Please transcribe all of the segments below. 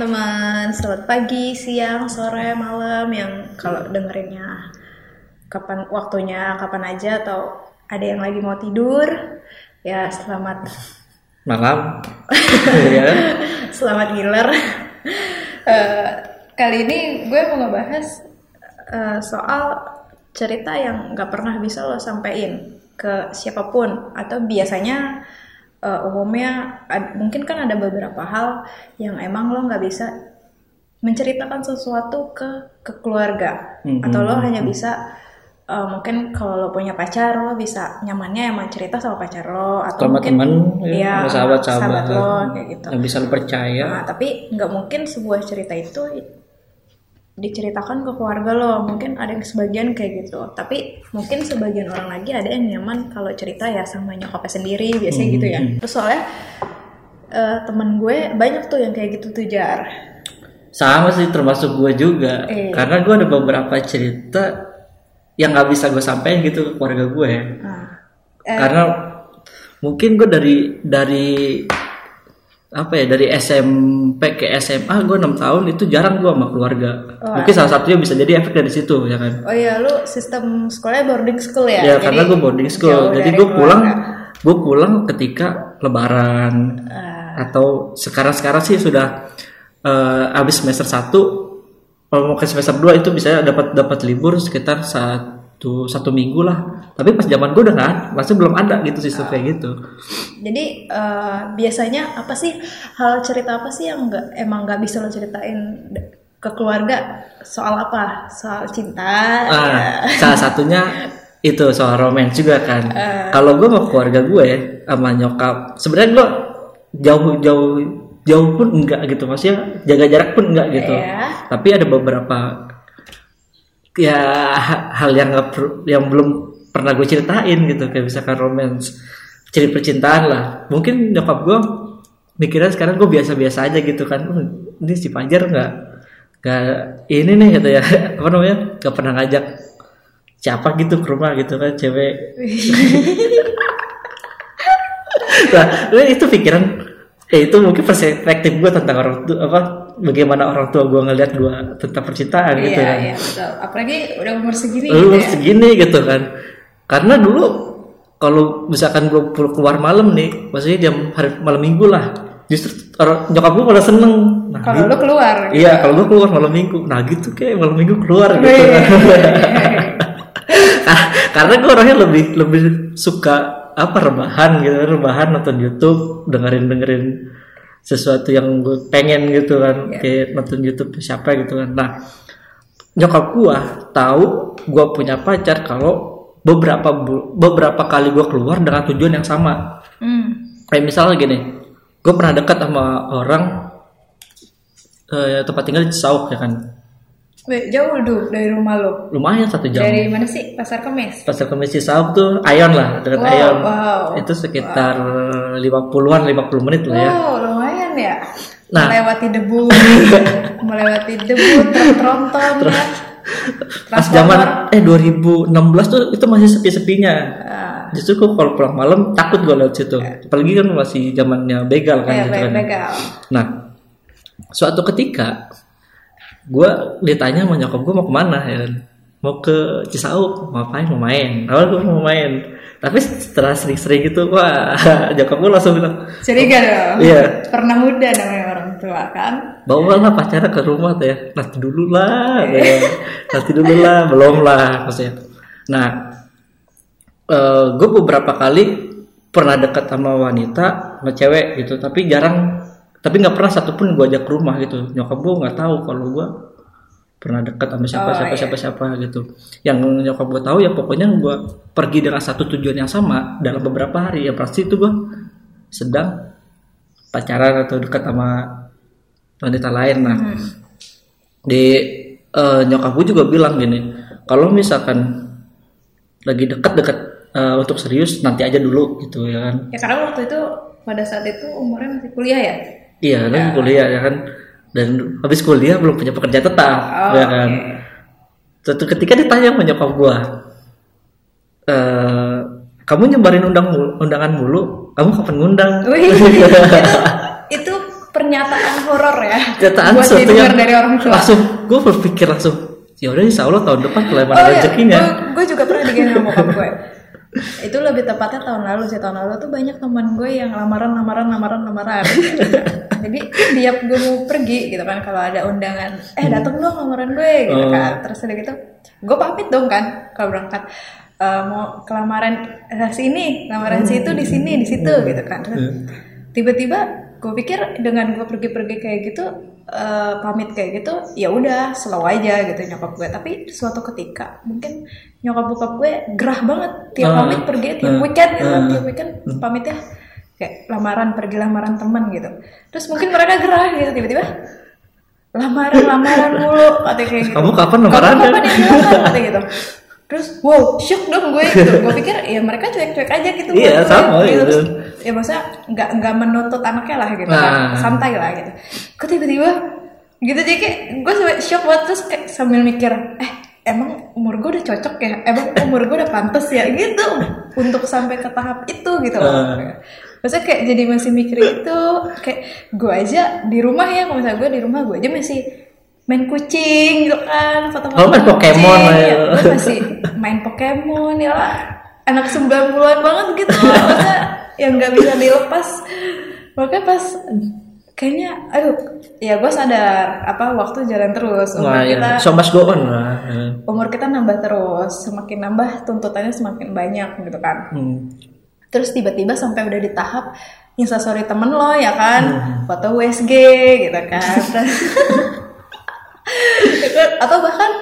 teman-teman, selamat pagi, siang, sore, malam yang kalau dengerinnya kapan waktunya kapan aja atau ada yang lagi mau tidur ya selamat malam. Ya selamat giler Eh, kali ini gue mau ngebahas eh, soal cerita yang nggak pernah bisa lo sampein ke siapa pun atau biasanya eh, umumnya ad- mungkin kan ada beberapa hal yang emang lo nggak bisa menceritakan sesuatu ke ke keluarga. Mhm. atau lo hanya bisa eh, mungkin kalau lo punya pacar lo bisa nyamannya emang cerita sama pacar lo atau sama mungkin temen Iya, ya, sahabat sahabat sahabat lo kayak gitu. Yang bisa lo percaya. Nah, tapi nggak mungkin sebuah cerita itu diceritakan ke keluarga lo. Mungkin ada yang sebagian kayak gitu. Tapi mungkin sebagian orang lagi ada yang nyaman kalau cerita ya sama nyokapnya sendiri, biasanya gitu ya. Hmm. Terus soalnya eh, temen gue banyak tuh yang kayak gitu tuh jar. sama sih termasuk gue juga Eh. karena gue ada beberapa cerita yang nggak bisa gue sampaikan gitu ke keluarga gue Nah, eh, karena mungkin gue dari dari apa ya dari SMP ke SMA gue enam tahun itu jarang gue sama keluarga. Oh, mungkin salah satunya bisa jadi efek dari situ ya kan? Oh iya lu sistem sekolahnya boarding school ya? ya Jadi karena gue boarding school. jadi gue pulang gue pulang ketika lebaran. Ah. atau sekarang sekarang sih sudah eh, habis semester 1 kalau mau ke semester 2 itu bisa dapat dapat libur sekitar satu satu minggu lah tapi pas zaman gue udah ada, masih belum ada gitu sistem kayak gitu Jadi eh, biasanya apa sih hal cerita apa sih yang nggak emang nggak bisa lo ceritain ke keluarga soal apa? Soal cinta? ah ya. salah satunya itu soal romance juga kan Eh. kalau gue sama keluarga gue ya sama nyokap sebenarnya gue jauh jauh jauh pun enggak gitu maksudnya jaga jarak pun enggak gitu Iya. tapi ada beberapa ya ha- hal yang per- yang belum pernah gue ceritain gitu kayak misalkan romance cerita percintaan lah. Mungkin nyokap gue mikirnya sekarang gue biasa-biasa aja gitu kan. "Oh, ini si Fajar nggak nggak ini nih gitu ya. Apa namanya? Nggak pernah ngajak siapa gitu ke rumah gitu kan cewek. Nah itu pikiran eh itu mungkin perspektif gue tentang orang tua apa bagaimana orang tua gue ngeliat gue tentang percintaan gitu Iya, kan iya, betul. Apalagi udah umur segini lu gitu ya. segini gitu kan karena dulu kalau misalkan gue keluar malam nih maksudnya jam hari malam minggu lah justru orang nyokap gue malah seneng nah, Kalau gitu. lu keluar gitu. iya kalau gue keluar malam minggu nah gitu kayak malam minggu keluar gitu Wih. karena gue orangnya lebih lebih suka apa rebahan gitu rebahan nonton YouTube dengerin dengerin sesuatu yang gue pengen gitu kan Iya. kayak nonton YouTube siapa gitu kan nah nyokap gue tahu gue punya pacar kalau beberapa beberapa kali gue keluar dengan tujuan yang sama Hmm. kayak misalnya gini gue pernah dekat sama orang eh, tempat tinggal di Cisauk ya kan jauh tuh dari rumah lu. lumayan satu jam Dari mana sih? Pasar Kemis. pasar kemis Cisauk tuh Ayon lah dekat Wow, Ayon wow. itu sekitar 50-an 50 menit lah ya Wow, lumayan ya. Nah. Melewati debu, melewati debu, tronton ya. pas zaman eh 2016 tuh itu masih sepi-sepinya. Ah, justru gue kalau pulang malam takut gue lewat situ. Apalagi kan masih zamannya begal kan gitu kan. Begal. nah suatu ketika gue ditanya sama nyokap gue mau ke mana ya kan mau ke Cisauk mau ngapain mau main awal gue mau main tapi setelah sering-sering gitu wah nyokap gue langsung bilang Curiga dong. iya Pernah muda namanya orang tua kan. bawa lah pacarnya ke rumah tuh ya nanti dulu lah ya. nanti dulu lah belum lah maksudnya nah gue beberapa kali pernah dekat sama wanita sama cewek gitu tapi jarang tapi nggak pernah satupun gue ajak ke rumah gitu nyokap gue nggak tahu kalau gue pernah dekat sama siapa Oh, siapa iya. siapa siapa gitu. Yang nyokap gue tahu ya pokoknya gue pergi dengan satu tujuan yang sama dalam beberapa hari. Ya pasti itu gue sedang pacaran atau dekat sama wanita lain. Nah di eh, nyokap gue juga bilang gini kalau misalkan lagi dekat-dekat eh, untuk serius nanti aja dulu gitu ya kan. Ya karena waktu itu pada saat itu umurnya masih kuliah ya. iya lagi kuliah ya kan dan habis kuliah belum punya pekerjaan tetap Oh, ya kan? suatu ketika ditanya sama nyokap gue eh kamu nyebarin undang undangan mulu kamu kapan ngundang? Wih, itu, itu pernyataan horor ya. Kenyataan buat didengar dari orang tua. langsung gue berpikir langsung ya udah insya Allah tahun depan kalau emang oh iya. rezekinya. Gue juga pernah digini sama bokap gue itu lebih tepatnya tahun lalu sih. Tahun lalu tuh banyak teman gue yang lamaran lamaran lamaran lamaran. Jadi tiap gue mau pergi gitu kan kalau ada undangan eh datang dong lamaran gue gitu Oh. kan. Terus udah gitu gue pamit dong kan kalau berangkat. Eh, mau ke lamaran eh, sini lamaran situ di sini di situ gitu kan. Hmm. tiba-tiba gue pikir dengan gue pergi-pergi kayak gitu eh, pamit kayak gitu ya udah slow aja gitu nyokap gue tapi suatu ketika mungkin nyokap bokap gue gerah banget tiap Ah, pamit pergi tiap ah, weekend gitu ah. tiap weekend pamitnya kayak lamaran pergi lamaran teman gitu terus mungkin mereka gerah gitu tiba-tiba lamaran lamaran mulu katanya kayak gitu Kamu kapan lamaran? kamu kapan yang lamaran gitu terus wow shock dong gue gitu gue pikir ya mereka cuek-cuek aja gitu Iya, gue, sama gitu. Terus, ya maksudnya nggak nggak menuntut anaknya lah gitu kan Nah. santai lah gitu kok tiba-tiba gitu jadi kayak gue sampai shock banget terus kayak sambil mikir eh emang umur gue udah cocok ya emang umur gue udah pantas ya gitu untuk sampai ke tahap itu gitu loh Ah. maksudnya kayak jadi masih mikir itu kayak gue aja di rumah ya kalau misalnya gue di rumah gue aja masih main kucing gitu kan foto-foto Oh, main Pokemon lah ya. gue masih main Pokemon ya. Lah anak 90-an banget gitu. Maksudnya yang nggak bisa dilepas. Makanya pas kayaknya aduh ya gue sadar apa waktu jalan terus. Umur Wah, kita ya. so must go on lah umur kita nambah terus semakin nambah tuntutannya semakin banyak gitu kan. Hmm. terus tiba-tiba sampai udah di tahap instastory temen lo ya kan? Hmm. foto USG gitu kan atau bahkan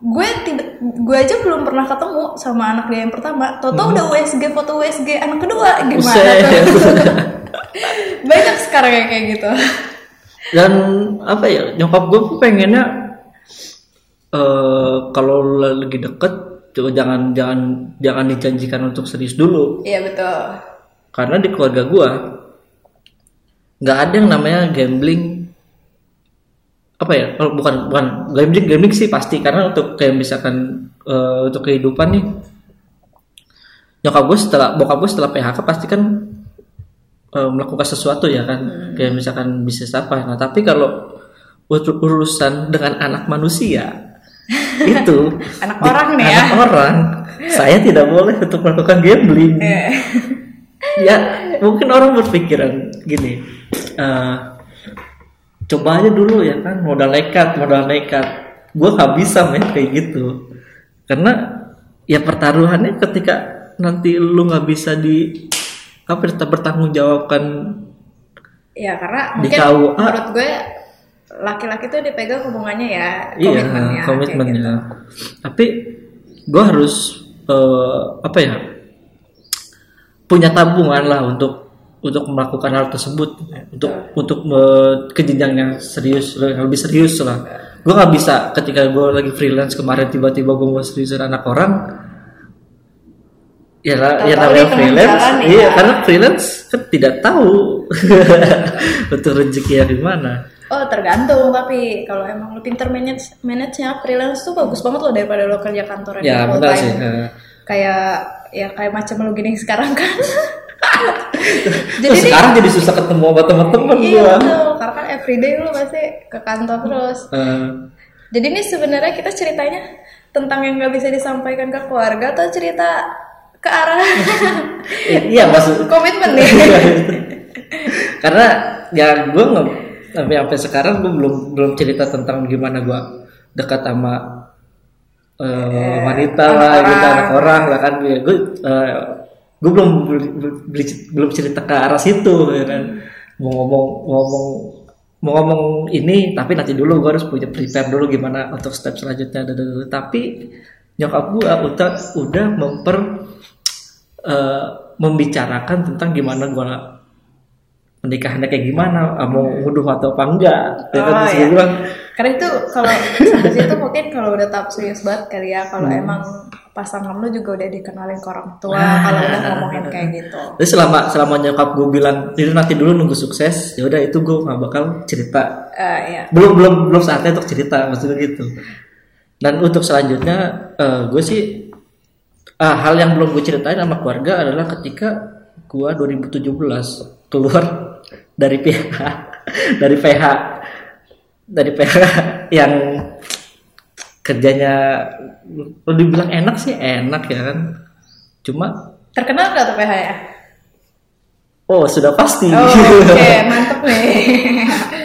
gue tidak gue aja belum pernah ketemu sama anak dia yang pertama. Toto udah USG foto USG anak kedua. Gimana Hmm. Tuh? Banyak sekarang yang kayak gitu. Dan apa ya nyokap gue tuh pengennya eh kalau lagi deket coba jangan jangan jangan dijanjikan untuk serius dulu. Iya betul. Karena di keluarga gue nggak ada yang namanya gambling apa ya kalau bukan bukan gambling gambling sih pasti. Karena untuk kayak misalkan eh, untuk kehidupan nih nyokap gue setelah bokap gue setelah PHK pasti kan eh, melakukan sesuatu ya kan. Kayak misalkan bisnis apa. Nah tapi kalau ur- urusan dengan anak manusia itu anak di- orang nih ya. anak orang saya tidak boleh untuk melakukan gambling. Eh, ya mungkin orang berpikiran gini eh, coba aja dulu ya kan modal nekat modal nekat gue nggak bisa main kayak gitu karena ya pertaruhannya ketika nanti lu nggak bisa di apa bertanggung jawabkan ya karena Di mungkin KUA. menurut gue laki-laki tuh dipegang hubungannya ya iya komitmennya komitmennya gitu. tapi gue harus eh, apa ya punya tabungan lah untuk untuk melakukan hal tersebut untuk untuk me- ke jenjang yang serius yang lebih serius lah gue nggak bisa ketika gue lagi freelance kemarin tiba-tiba gue mau seriusin anak orang ya lah ya namanya freelance jalan ya. iya karena freelance kan tidak tahu untuk rezeki yang gimana Oh tergantung tapi kalau emang lu pinter manage manage nya freelance tuh bagus banget loh daripada lo kerja kantoran ya full benar time. sih eh. Kayak ya kayak macam lu gini sekarang kan. Terus Jadi nih, sekarang jadi susah ketemu sama teman-teman iya gua. betul karena kan everyday lu pasti ke kantor terus. Eh, Jadi ini sebenarnya kita ceritanya tentang yang nggak bisa disampaikan ke keluarga atau cerita ke arah iya maksud komitmen nih. karena ya gue nggak sampai sampai sekarang gue belum belum cerita tentang gimana gue dekat sama eh, wanita anak lah gitu anak orang lah kan gue gue gue belum beli- belum cerita ke arah situ ya kan mau ngomong mau ngomong mau ngomong ini tapi nanti dulu gue harus punya prepare dulu gimana untuk step selanjutnya dadadada. tapi nyokap gue udah udah memper eh, membicarakan tentang gimana gue pernikahannya kayak gimana ah, mau nguduh atau apa enggak ya kan Oh, Terus iya. bilang Karena itu kalau situ mungkin kalau udah tahap serius banget kali ya kalau emang pasangan lu juga udah dikenalin ke orang tua kalau udah ngomongin kayak gitu. Jadi selama selama nyokap gue bilang itu nanti dulu nunggu sukses ya udah itu gue nggak bakal cerita Eh ya. belum belum belum saatnya untuk cerita maksudnya gitu dan untuk selanjutnya eh, gue sih ah, hal yang belum gue ceritain sama keluarga adalah ketika gue 2017 keluar dari PH dari PH dari PH yang kerjanya lo dibilang enak sih enak ya kan cuma Terkenal nggak tuh PH ya? oh sudah pasti Oh, oke, mantep nih.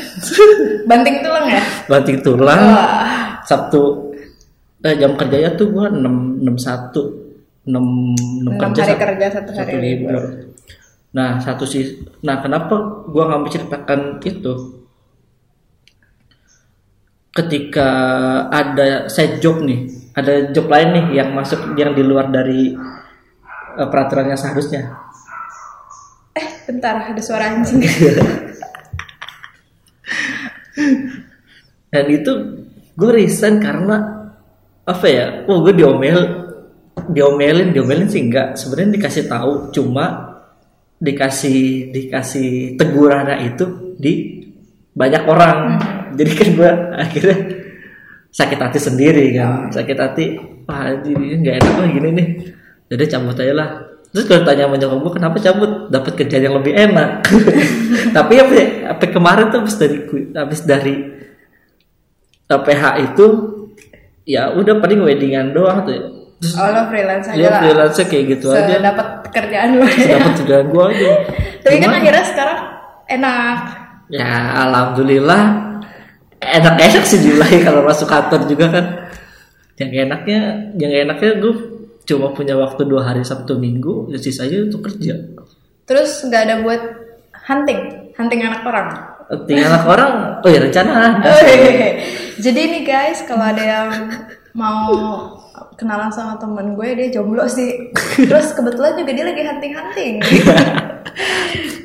Banting tulang ya? banting tulang Wah. Sabtu eh, jam kerjanya tuh gua enam enam satu enam enam kerja hari satu- kerja, satu hari libur. Nah satu sih, nah kenapa gua nggak menceritakan itu? Ketika ada side job nih, ada job lain nih yang masuk yang di luar dari eh, peraturan yang seharusnya. Eh, bentar, ada suara anjing. Dan itu gue resign karena apa ya? Oh gue diomel, diomelin, diomelin sih enggak. Sebenarnya dikasih tahu, cuma dikasih dikasih tegurannya itu di banyak orang. Jadi kan gue akhirnya sakit hati sendiri kan, sakit hati. Wah ini nggak enak lah gini nih. Jadi cabut aja lah. Terus kalau tanya sama nyokap gue kenapa cabut? Dapat kerjaan yang lebih enak. Tapi apa, ya, apa kemarin tuh habis dari habis dari PH itu ya udah paling weddingan doang tuh. Terus Oh, lo freelance aja dia lah. freelance kayak gitu aja. Dapat kerjaan lu. Dapat kerjaan gue aja. Tapi kan Cuma, akhirnya sekarang enak. ya alhamdulillah enak-enak sih jumlahnya kalau masuk kantor juga kan. Yang enaknya, yang enaknya gue cuma punya waktu dua hari Sabtu Minggu, ya sisanya untuk kerja. Terus nggak ada buat hunting, hunting anak orang. Tinggal anak orang, oh ya rencana ada. Wih. Jadi nih guys, kalau ada yang mau kenalan sama temen gue, dia jomblo sih. Terus kebetulan juga dia lagi hunting-hunting.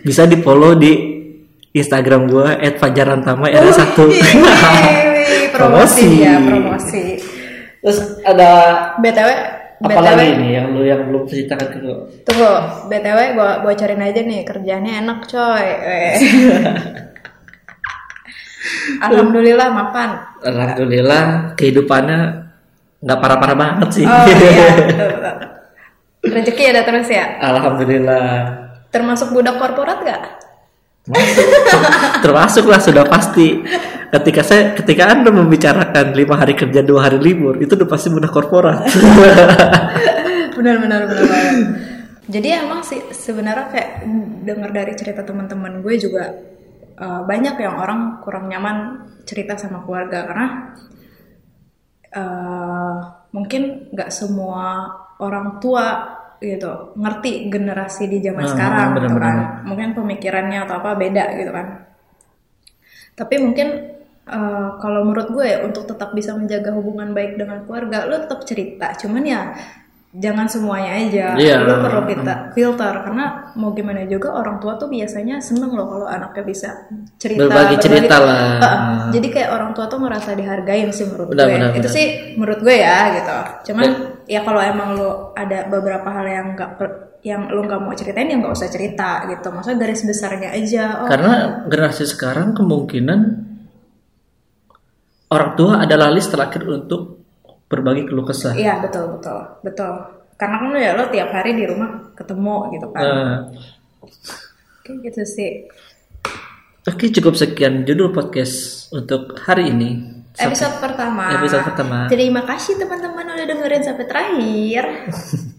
Bisa di follow di Instagram gue @fajarantama R1. Wih, promosi ya, promosi. Terus ada BTW, apa BTW, lagi nih yang lu yang belum ceritakan ke gue? tunggu, BTW gue bocorin aja nih, kerjaannya enak coy. Weh. Alhamdulillah mapan. Alhamdulillah kehidupannya nggak parah-parah banget sih. Oh iya, betul, betul. Rezeki ada terus ya. Alhamdulillah. Termasuk budak korporat gak? Masuk. Termasuk lah sudah pasti. Ketika saya ketika anda membicarakan lima hari kerja dua hari libur itu udah pasti mudah korporat. benar benar benar banget. Jadi emang sih sebenarnya kayak dengar dari cerita teman-teman gue juga uh, banyak yang orang kurang nyaman cerita sama keluarga karena uh, mungkin nggak semua orang tua gitu ngerti generasi di zaman Ah, sekarang gitu benar-benar. kan. Mungkin pemikirannya atau apa beda gitu kan. Tapi mungkin uh, kalau menurut gue ya untuk tetap bisa menjaga hubungan baik dengan keluarga, lo tetap cerita. Cuman ya jangan semuanya aja. Iya. Lo perlu kita filter karena mau gimana juga orang tua tuh biasanya seneng loh kalau anaknya bisa cerita. Berbagi cerita lah. Heeh. Jadi kayak orang tua tuh ngerasa dihargain sih menurut Benar, gue. benar, Itu benar. sih menurut gue ya gitu. Cuman ya kalau emang lo ada beberapa hal yang nggak yang lo nggak mau ceritain ya nggak usah cerita gitu. Maksudnya garis besarnya aja. Oh, Karena generasi sekarang kemungkinan orang tua adalah list terakhir untuk berbagi keluh kesah. Iya betul betul betul. Karena kan ya lo tiap hari di rumah ketemu gitu kan. Eh, Kayak gitu sih. Oke cukup sekian judul podcast untuk hari ini. Episode pertama. Episode pertama. Terima kasih teman-teman udah dengerin sampai terakhir.